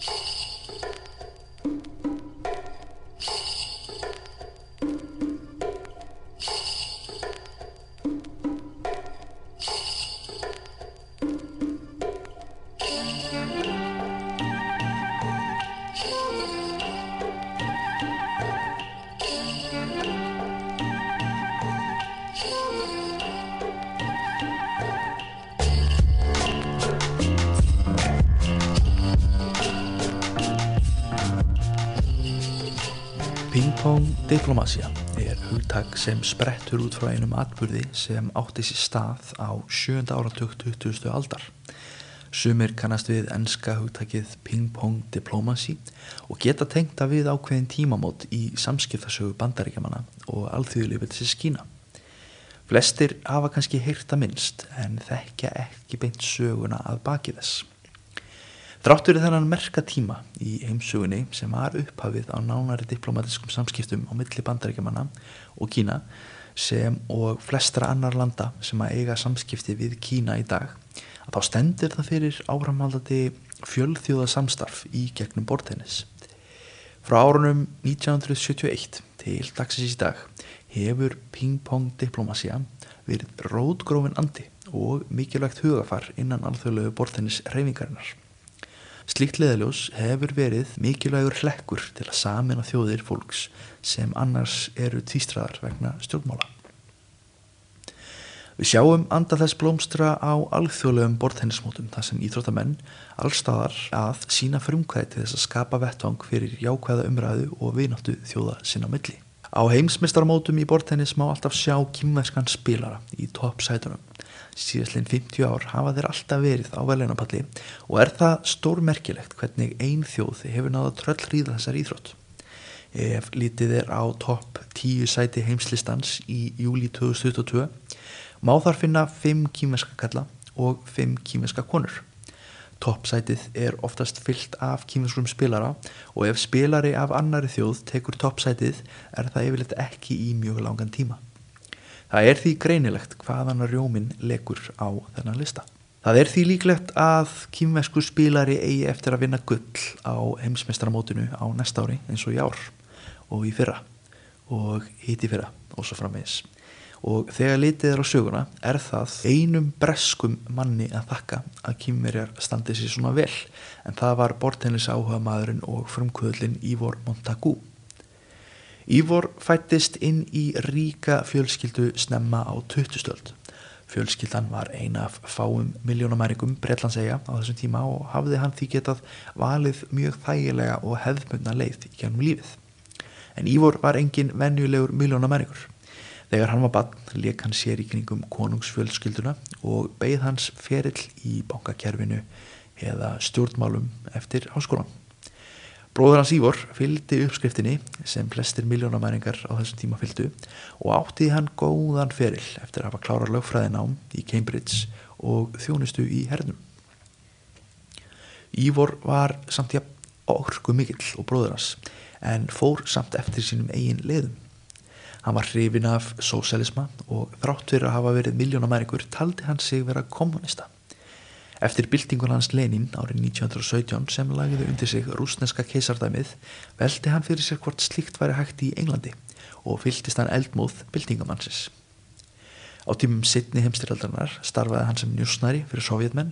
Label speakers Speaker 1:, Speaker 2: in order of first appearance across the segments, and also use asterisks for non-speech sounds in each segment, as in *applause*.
Speaker 1: Ping-pong *laughs* diplomacia er hugtak sem sprettur út frá einum atbyrði sem átti sér stað á sjönda áratug 20. aldar. Sumir kannast við enska hugtakið ping-pong diplomacy og geta tengta við ákveðin tímamót í samskiptasögu bandaríkjamanna og alþjóðlífið til skína. Flestir hafa kannski heyrta minnst en þekkja ekki beint söguna að baki þess. Þráttur þennan merka tíma í heimsugunni sem var upphafið á nánari diplomatiskum samskiptum á milli bandaríkjamanna og Kína sem og flestra annar landa sem að eiga samskipti við Kína í dag að þá stendur það fyrir áramaldandi fjölþjóða samstarf í gegnum bortennis. Frá árunum 1971 til dagsins í dag hefur ping-pong diplomacia verið rótgrófin andi og mikilvægt hugafar innan alþjóðlegu bortennis reyfingarinnar. Slíkt leðaljós hefur verið mikilvægur hlekkur til að samina þjóðir fólks sem annars eru tvístraðar vegna stjórnmála. Við sjáum anda þess blómstra á alþjóðlegum bortennismótum þar sem íþróttamenn allstaðar að sína frumkvæði til þess að skapa vettvang fyrir jákvæða umræðu og vináttu þjóða sinna milli. Á heimsmestarmótum í bortennis má alltaf sjá kymvæskan spilara í toppsætunum síðastlegin 50 ár hafa þeir alltaf verið á veleinapalli og er það stórmerkilegt hvernig ein þjóð hefur náða tröllríða þessar íþrótt. Ef lítið er á topp 10 sæti heimslistans í júli 2022 má þar finna 5 kýmeska kalla og 5 kýmeska konur. Toppsætið er oftast fyllt af kýmeskum spilara og ef spilari af annari þjóð tekur toppsætið er það yfirleitt ekki í mjög langan tíma. Það er því greinilegt hvaðan rjómin legur á þennan lista. Það er því líklegt að kýmvesku spílari eigi eftir að vinna gull á heimsmestramótinu á næsta ári eins og í ár og í fyrra og híti fyrra og svo framvegis. Og þegar litið er á söguna er það einum breskum manni að þakka að kýmverjar standi sér svona vel en það var bortennis áhuga maðurinn og frumkvöðlinn Ívor Montagu. Ívor fættist inn í ríka fjölskyldu snemma á 2000-stöld. Fjölskyldan var eina af fáum miljónamæringum Breitlandsega á þessum tíma og hafði hann því getað valið mjög þægilega og hefðmundna leið í gænum lífið. En Ívor var engin venjulegur miljónamæringur. Þegar hann var bann leik hann sér í kringum konungsfjölskylduna og beigð hans ferill í bankakerfinu eða stjórnmálum eftir háskólan. Bróður hans Ívor fylgdi uppskriftinni sem flestir miljónamæringar á þessum tíma fylgdu og átti hann góðan ferill eftir að hafa klára lögfræðinám í Cambridge og þjónustu í hernum. Ívor var samt jafn orku mikill og bróður hans en fór samt eftir sínum eigin leiðum. Hann var hrifin af sósælisma og þrátt fyrir að hafa verið miljónamæringur taldi hann sig vera kommunista. Eftir byltingun hans Lenin árið 1917 sem lagiði undir sig rúsneska keisardæmið veldi hann fyrir sér hvort slíkt væri hægt í Englandi og fyltist hann eldmóð byltingamannsins. Á tímum sittni heimstyrjaldarinnar starfaði hann sem njúsnæri fyrir sovjetmenn,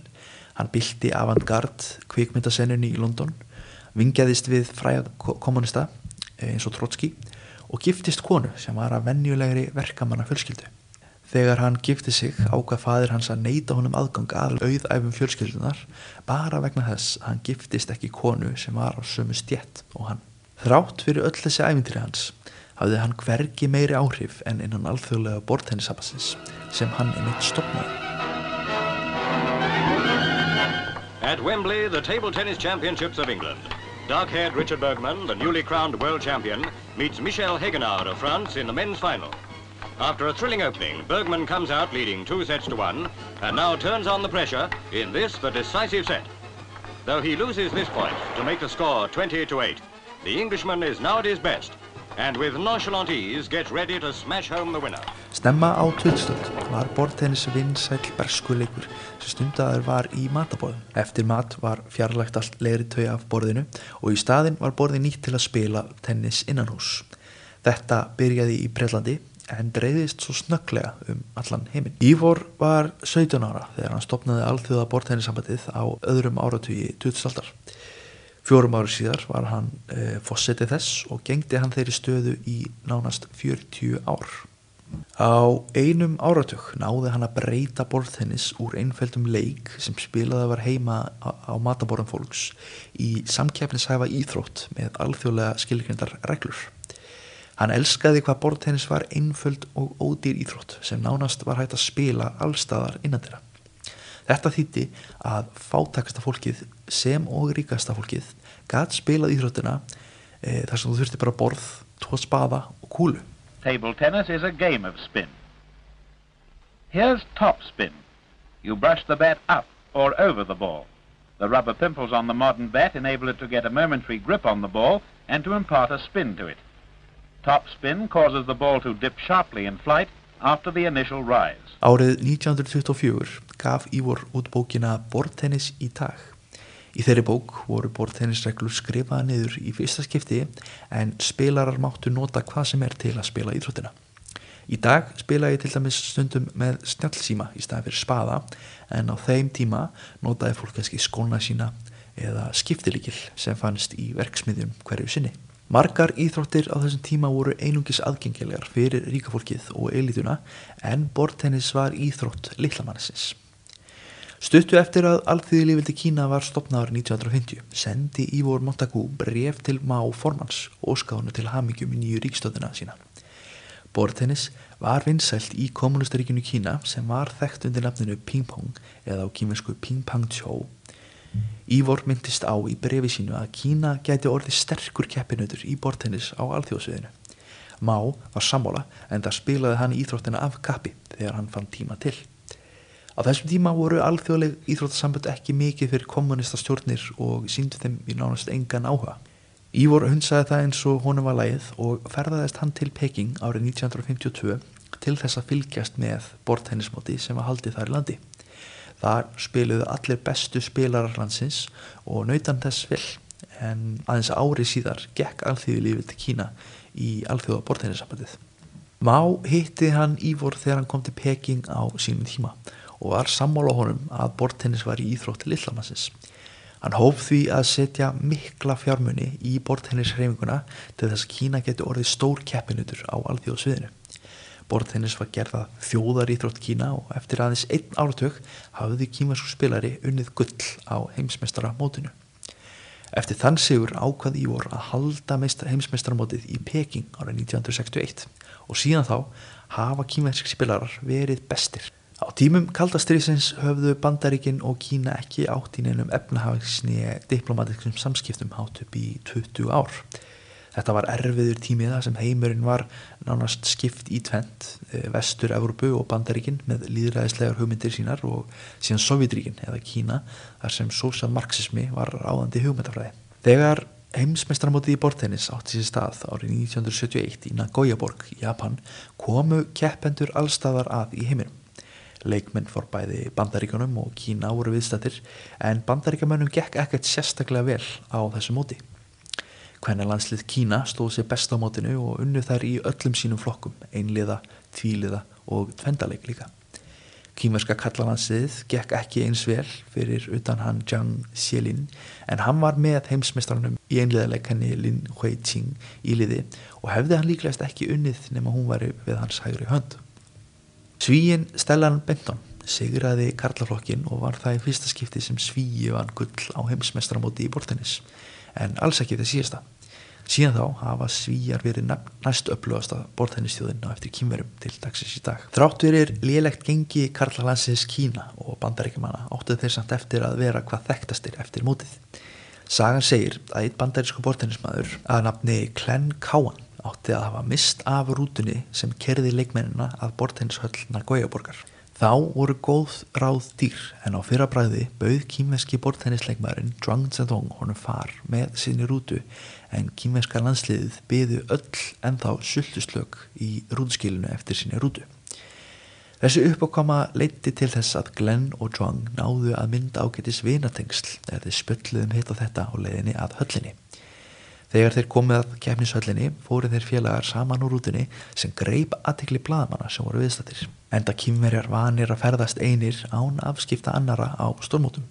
Speaker 1: hann bylti avantgard kvikmyndasennunni í London, vingjaðist við fræða kommunista eins og Trotski og giftist konu sem var að vennjulegri verkamanna fjölskyldu. Þegar hann gifti sig ákvað fadir hans að neyta honum aðgang að auðæfum fjölskyldunar bara vegna þess að hann giftist ekki konu sem var á sömu stjett og hann. Þrátt fyrir öll þessi æfintri hans hafði hann hvergi meiri áhrif en innan alþjóðlega bortennisabassins sem hann einmitt stopnaði.
Speaker 2: At Wembley, the Table Tennis Championships of England. Dark-haired Richard Bergman, the newly crowned world champion, meets Michel Hegenard of France in the men's final. After a thrilling opening, Bergman comes out leading two sets to one and now turns on the pressure in this, the decisive set. Though he loses this point to make the score 20 to 8, the Englishman is now at his best. and with nonchalant ease gets ready to smash home the winner.
Speaker 1: Snemma á 2000 var bortennis vinsæl berskuleikur sem stundaður var í matabóðum. Eftir mat var fjarlægt allt leiri tau af borðinu og í staðin var borði nýtt til að spila tennis innan hús. Þetta byrjaði í Breitlandi en breyðist svo snögglega um allan heiminn. Ívor var 17 ára þegar hann stopnaði alþjóða bortennisambandið á öðrum áratugi 2000 aldar. Fjórum árið síðar var hann e, fossetið þess og gengdi hann þeirri stöðu í nánast 40 ár. Á einum áratug náði hann að breyta borðtennis úr einföldum leik sem spilaði var heima á, mataborðum fólks í samkeppnishæfa íþrótt með alþjóðlega skilgrindar reglur. Hann elskaði hvað borðtennis var einföld og ódýr íþrótt sem nánast var hægt að spila allstaðar innan þeirra. Þetta þýtti að fátakasta fólkið sem og ríkasta fólkið gæt spilað íþróttina e, þar sem þú þurfti bara borð, tvo spaða og kúlu.
Speaker 3: Table tennis is a game of spin. Here's top spin. You brush the bat up or over the ball. The rubber pimples on the modern bat enable it to get a momentary grip on the ball and to impart a spin to it. Top spin causes the ball to dip sharply in flight after the initial rise.
Speaker 1: Árið 1924 gaf Ívor út bókina Bortennis í dag. Í þeirri bók voru bortennisreglur skrifaða niður í fyrsta skipti en spilarar máttu nota hvað sem er til að spila íþróttina. Í dag spila ég til dæmis stundum með snjálfsíma í staðan fyrir spaða en á þeim tíma notaði fólk kannski skóna sína eða skiptilikil sem fannst í verksmiðjum hverju sinni. Margar íþróttir á þessum tíma voru einungis aðgengilegar fyrir ríkafólkið og elituna en bortennis var íþrótt litlamannisins. Stuttu eftir að alþýðilífildi Kína var stopnaður 1950 sendi Ívor Montagu bref til Má Formans og skánu til hamingjum í nýju ríkstöðuna sína. Bortennis var vinsælt í kommunistaríkinu Kína sem var þekkt undir nafninu Ping Pong eða á kíminsku Ping Pang Chou. Ívor myndist á í brefi sínu að Kína gæti orðið sterkur keppinutur í bortennis á alþjóðsviðinu. Má var sammála en það spilaði hann íþróttina af kappi þegar hann fann tíma til. Á þessum tíma voru alþjóðleg íþróttasambönd ekki mikið fyrir kommunista stjórnir og síndu þeim í nánast engan áhuga. Ívor hundsaði það eins og honum var lægið og ferðaðist hann til Peking árið 1952 til þess að fylgjast með bortennismóti sem var haldið þar í landi. Þar spiluðu allir bestu spilarar landsins og nautan þess vel en aðeins árið síðar gekk alþjóðu lífið til Kína í alþjóða bortennisambandið. Má hitti hann Ívor þegar hann kom til Peking á sínum tíma og var sammála honum að bortennis var í íþrótt lillamassins. Hann hóf því að setja mikla fjármunni í bortennisreifinguna til þess að Kína geti orðið stór keppinutur á alþjóðsviðinu. Bortennis var gerða þjóðar íþrótt Kína og eftir aðeins einn áratug hafði kímasku spilari unnið gull á heimsmeistara mótinu. Eftir þann sigur ákvað Ívor að halda heimsmeistaramótið í Peking árið 1961 og síðan þá hafa kímersk spilarar verið bestir. Á tímum kaldastriðsins höfðu Bandaríkin og Kína ekki átt í neinum efnahagsni diplomatiskum samskiptum hátt upp í 20 ár. Þetta var erfiður tímiða sem heimurinn var nánast skipt í tvent, vestur Evrópu og Bandaríkin með líðræðislegar hugmyndir sínar og síðan Sovjetríkin eða Kína þar sem sósjalmarxismi var ráðandi hugmyndafræði. Þegar heimsmeistramótið í bortennis átti sér stað árið 1971 í Nagoya-borg í Japan komu keppendur allstaðar að í heiminum. Leikmenn fór bæði bandaríkunum og Kína voru viðstættir en bandaríkamönnum gekk ekkert sérstaklega vel á þessu móti. Hvernig landslið Kína stóð sér best á mótinu og unnu þær í öllum sínum flokkum, einliða, tvíliða og tvendaleik líka. Kímerska kallalandsliðið gekk ekki eins vel fyrir utan hann Zhang Xielin en hann var með heimsmestrarnum í einliðaleg henni Lin Hui-Ching í liði og hefði hann líklegast ekki unnið nema hún væri við hans hægri hönd. Svíin Stellan Benton sigraði karlaflokkin og var það í fyrsta skipti sem Svíi vann gull á heimsmestramóti í bortennis en alls ekki það síðasta. Síðan þá hafa Svíjar verið næst upplöðasta bortennistjóðin á eftir kýmverum til dagsins í dag. Þrátt verir lélegt gengi karlalansins Kína og bandaríkjumanna áttuð þeir samt eftir að vera hvað þekktastir eftir mótið. Sagan segir að eitt bandarísku bortennismæður að nafni Glenn Cowan átti að hafa mist af rútunni sem kerði leikmennina að bortennishöll Nagoya-borgar. Þá voru góð ráð dýr en á fyrra bræði bauð kýmveski bortennisleikmaðurinn Zhuang Zedong honum far með sinni rútu en kýmveska landsliðið byðu öll en þá sultuslög í rútskilinu eftir sinni rútu. Þessi uppákama leiti til þess að Glenn og Zhuang náðu að mynda ágætis vinatengsl þeir spölluðum hitt á þetta á leiðinni að höllinni. Þegar þeir komið að kefnishöllinni fóru þeir félagar saman úr rútunni sem greip aðtikli blaðmanna sem voru viðstættir. Enda kýmverjar vanir að ferðast einir án afskipta annara á stórmótum.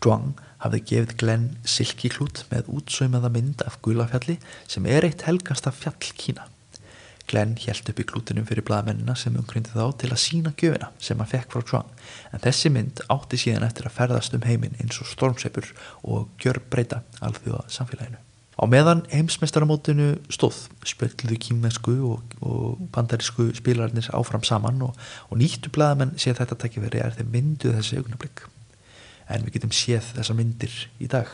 Speaker 1: Zhuang hafði gefið Glenn silkiklút með útsaumaða mynd af gulafjalli sem er eitt helgasta fjall Kína. Glenn hjælt upp í klútinum fyrir blaðmennina sem umgrindi þá til að sína gjöfina sem hann fekk frá Zhuang en þessi mynd átti síðan eftir að ferðast um heiminn eins og stormseipur og gjör breyta alþjóða samfélaginu. Á meðan heimsmestaramótinu stóð spölluðu kýmvesku og, og bandarísku spilararnir áfram saman og, og nýttu blæðamenn séð þetta takkifæri er þeim mynduð þessi augnablík. En við getum séð þessa myndir í dag.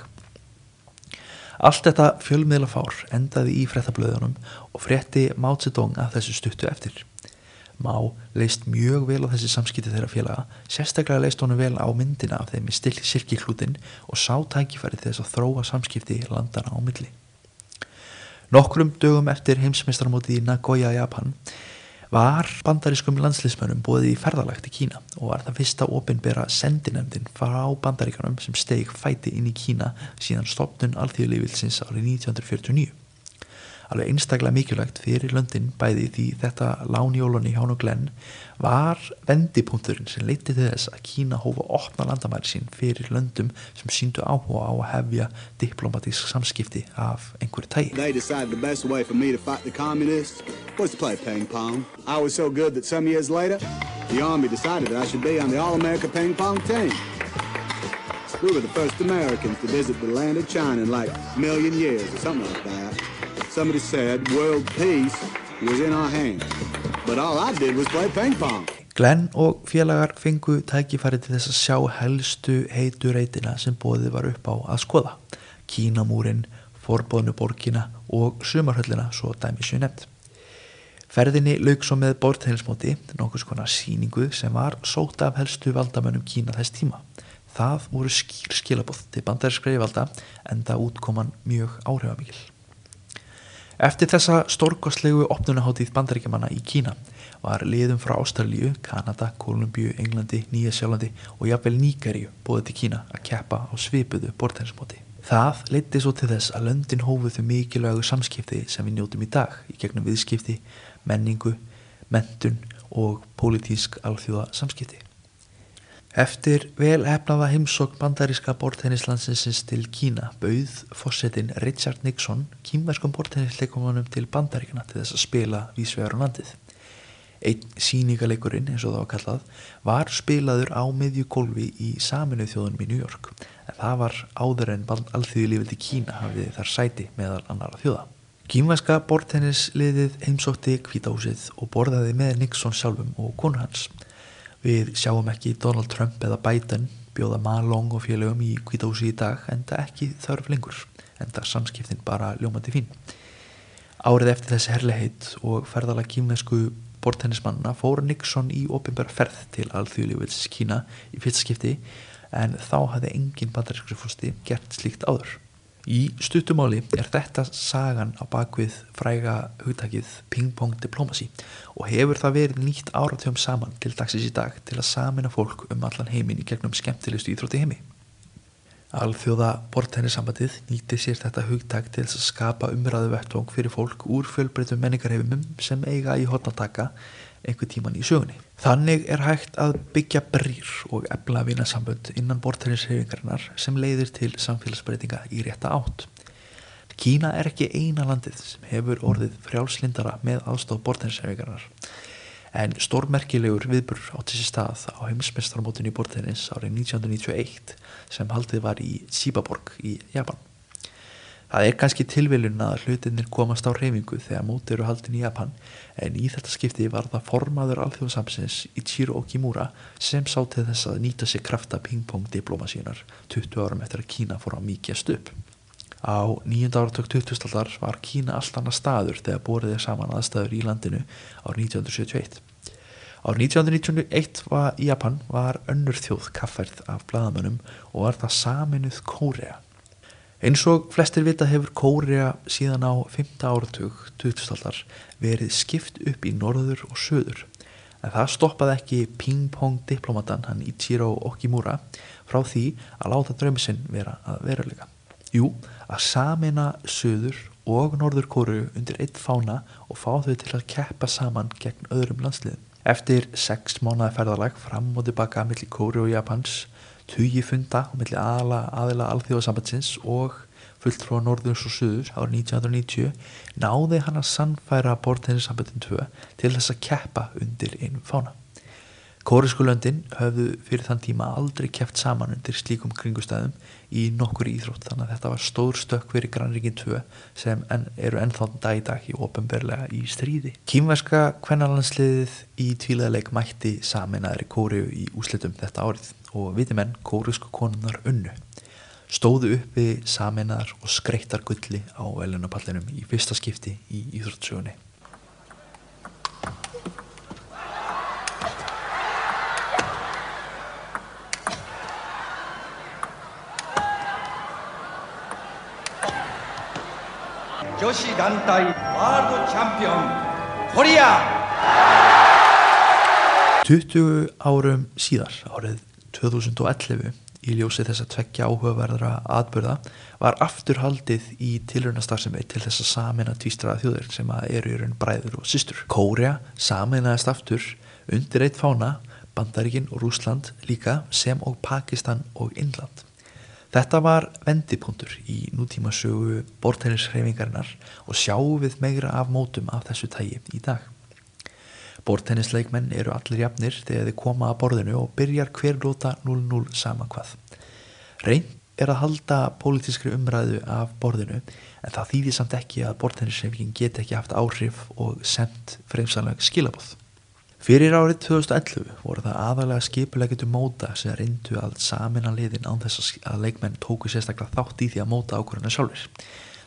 Speaker 1: Allt þetta fjölmiðla fár endaði í frettablöðunum og fretti Mao Zedong að þessu stuttu eftir. Má leist mjög vel á þessi samskipti þeirra félaga, sérstaklega leist honum vel á myndina af þeim í stilk sirkiklútin og sá tækifæri þess að þróa samskipti landana á milli. Nokkrum dögum eftir heimsmeistramótið í Nagoya, Japan var bandarískum landslismönnum bóðið í ferðalagt í Kína og var það fyrsta ofinbera sendinemdin frá bandaríkanum sem steg fæti inn í Kína síðan stopnun alþjóðlífilsins árið 1949 alveg einstaklega mikilvægt fyrir löndin bæði því þetta lánjólunni hjá nú Glenn var vendipunkturinn sem leiti til þess að Kína hófa opna landamæri sín fyrir löndum sem síndu áhuga á að hefja diplomatísk samskipti af einhverju tægi.
Speaker 4: They decided the best way for me to fight the communists was to play ping pong. I was so good that some years later the army decided that I should be on the All-America ping pong team. We were the first Americans to visit the land of China in like a million years or something like that. Somebody said world peace was in our hands. But all I did was play ping pong.
Speaker 1: Glenn og félagar fengu tækifæri til þess að sjá helstu heitu reytina sem bóðið var upp á að skoða. Kínamúrin, forbóðnu borgina og sumarhöllina svo dæmi sér nefnt. Ferðinni lauk svo með borðheilsmóti, nokkus konar síningu sem var sóta af helstu valdamönnum Kína þess tíma. Það voru skýr skilabóð til bandarinskreiði valda en það útkoman mjög áhrifamikil. Eftir þessa stórkoslegu opnunaháttíð bandaríkjamanna í Kína var liðum frá Ástralíu, Kanada, Kolumbíu, Englandi, Nýja Sjálandi og jafnvel Níkaríu bóðið til Kína að keppa á svipuðu bortænsmóti. Það leiti svo til þess að löndin hófuð þau mikilvægu samskipti sem við njótum í dag í gegnum viðskipti, menningu, mentun og pólitísk alþjóða samskipti. Eftir vel efnaða heimsókn bandaríska bortennislandsins til Kína bauð fórsetin Richard Nixon kýmverskum bortennisleikumunum til bandaríkana til þess að spila vísvegar á landið. Einn síningaleikurinn, eins og það var kallað, var spilaður á miðjugólfi í saminuð þjóðunum í New York en það var áður en alþjóðilífildi Kína hafið þar sæti meðal annara þjóða. Kýmverska bortennisliðið heimsótti kvítahúsið og borðaði með Nixon sjálfum og konu hans. Við sjáum ekki Donald Trump eða Biden bjóða Malong og félögum í kvítahúsi í dag en það ekki þörf lengur en það samskiptin bara ljómandi fín. Árið eftir þessi herliheit og ferðala kýmnesku bortennismannina fór Nixon í ofinbæra ferð til alþjóðlífils Kína í fyrstskipti en þá hafði engin bandarískri fústi gert slíkt áður. Í stuttumáli er þetta sagan á bakvið fræga hugtakið ping-pong diplomasi og hefur það verið nýtt áratjóum saman til dagsins í dag til að samina fólk um allan heimin í gegnum skemmtilegustu íþrótti heimi. Alþjóða bortennisambandið nýti sér þetta hugtak til að skapa umræðu vettvang fyrir fólk úr fjölbreytum menningarheimum sem eiga í hotnataka einhver tíman í sögunni. Þannig er hægt að byggja brýr og ebla vinasambönd innan bortælishefingarinnar sem leiðir til samfélagsbreytinga í rétta átt. Kína er ekki eina landið sem hefur orðið frjálslindara með aðstof bortælishefingarinnar en stórmerkilegur viðbur átti sér stað á heimsmeistarmótunni í bortælis árið 1991 sem haldið var í Sibaborg í Japan. Það er kannski tilviljun að hlutinir komast á reyfingu þegar móti eru haldin í Japan en í þetta skipti var það formaður alþjóðsamsins Ichiro Okimura sem sá til þess að nýta sér krafta ping-pong diploma sínar 20 árum eftir að Kína fór að mikjast upp. Á nýjunda áratök 2000-aldar var Kína allt annað staður þegar bóriðið saman aðstæður í landinu á 1971. Á Árið 1991 var Japan var önnur þjóð kaffærð af bladamönnum og var það saminuð Kórea. Eins og flestir vita hefur Kórea síðan á 5. áratug 2000-aldar verið skipt upp í norður og söður. En það stoppaði ekki ping-pong diplomatan hann Ichiro Okimura frá því að láta drömmisinn vera að veruleika. Jú, að samina söður og norður Kóru undir eitt fána og fá þau til að keppa saman gegn öðrum landsliðum. Eftir sex mánuða ferðalag fram og tilbaka millir Kóru og Japans, tugi funda millir aðla aðila alþjóðasambatsins og fullt frá norðurs og suður árið 1990 náði hann að sannfæra bortennisambandin 2 til þess að keppa undir einu fána. Kórisku löndin höfðu fyrir þann tíma aldrei kæft saman undir slíkum kringustæðum í nokkur íþrótt þannig að þetta var stór stökk fyrir Granríkin 2 sem en, eru ennþá dag í dag í ofinberlega í stríði. Kýmverska kvennalandsliðið í tvíleðileik mætti saminæðri Kóriu í úslitum þetta árið og vitimenn kórisku konunnar unnu. Stóðu uppi saminæðar og skreittar gulli á velunapallinum í fyrsta skipti í íþróttsögunni.
Speaker 5: Joshi Dantai World Champion Korea
Speaker 1: 20 árum síðar, árið 2011, í ljósi þess að tveggja áhugaverðra atbyrða, var aftur haldið í tilrunastarfsemi til þess að samina tvístraða þjóðir sem eru í raun bræður og systur. Kórea saminaðist aftur undir eitt fána, Bandaríkin og Rúsland líka sem og Pakistan og Indland. Þetta var vendipunktur í nútíma sögu bortennisreifingarinnar og sjáum við meira af mótum af þessu tægi í dag. Bortennisleikmenn eru allir jafnir þegar þeir koma að borðinu og byrjar hver lóta 0-0 sama hvað. Reynd er að halda pólitískri umræðu af borðinu en það þýðir samt ekki að bortennisreifingin get ekki haft áhrif og sendt fremsanleg skilabóð. Fyrir árið 2011 voru það aðalega skipulegitu móta sem reyndu að samina liðin án þess að leikmenn tóku sérstaklega þátt í því að móta ákvörðuna sjálfur.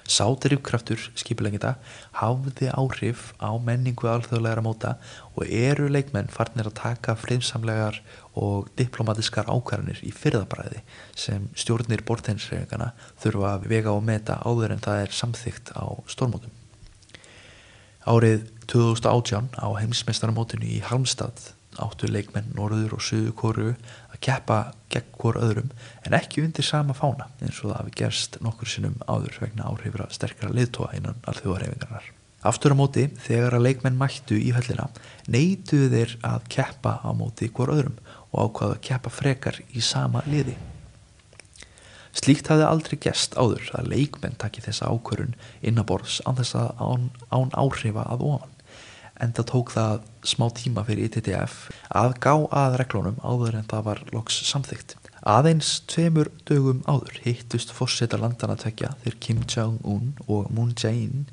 Speaker 1: Sátirifkraftur skipulegita hafði áhrif á menningu alþjóðlegar móta og eru leikmenn farnir að taka friðsamlegar og diplomatiskar ákvarðanir í fyrðabræði sem stjórnir borteinsreifingana þurfa að vega og meta áður en það er samþygt á stórmótum. Árið 2018 á heimsmeistaramótinu í Halmstad áttu leikmenn Norður og Suðu kóru að keppa gegn hvort öðrum en ekki undir sama fána eins og það hafi gerst nokkur sinnum áður vegna áhrifra sterkara liðtóa innan alþjóðarhefingarnar. Aftur á móti, þegar að leikmenn mættu í höllina, neituðu þeir að keppa á móti hvort öðrum og ákvaðu að keppa frekar í sama liði. Slíkt hafði aldrei gest áður að leikmenn taki þessa ákvörun innaborðs án þess að án, án áhrifa að ofan. En það tók það smá tíma fyrir ITTF að gá að reglunum áður en það var loks samþygt. Aðeins tveimur dögum áður hittust fórseta landana tvekja þeir Kim Jong-un og Moon Jae-in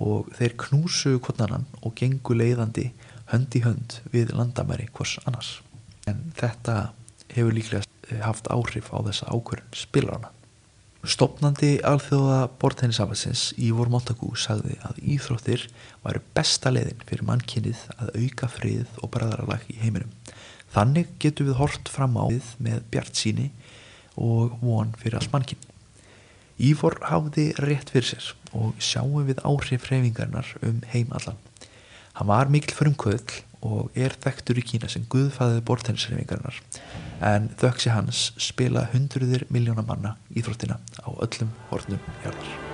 Speaker 1: og þeir knúsu kvotnanan og gengu leiðandi hönd í hönd við landamæri hvers annars. En þetta hefur líklega haft áhrif á þessa ákvörðun spilarana. Stopnandi alþjóða bortennisafansins Ívor Montagu sagði að íþróttir væri besta leiðin fyrir mannkynnið að auka frið og bræðaralag í heiminum. Þannig getur við hort fram á við með bjart síni og von fyrir alls mannkinn. Ívor hafði rétt fyrir sér og sjáum við áhrif reyfingarnar um heim allan. Hann var mikil frumkvöðl og er þekktur í Kína sem guðfæðið bortennisreifingarinnar en þöksi hans spila hundruðir miljóna manna íþróttina á öllum hornum hjálpar.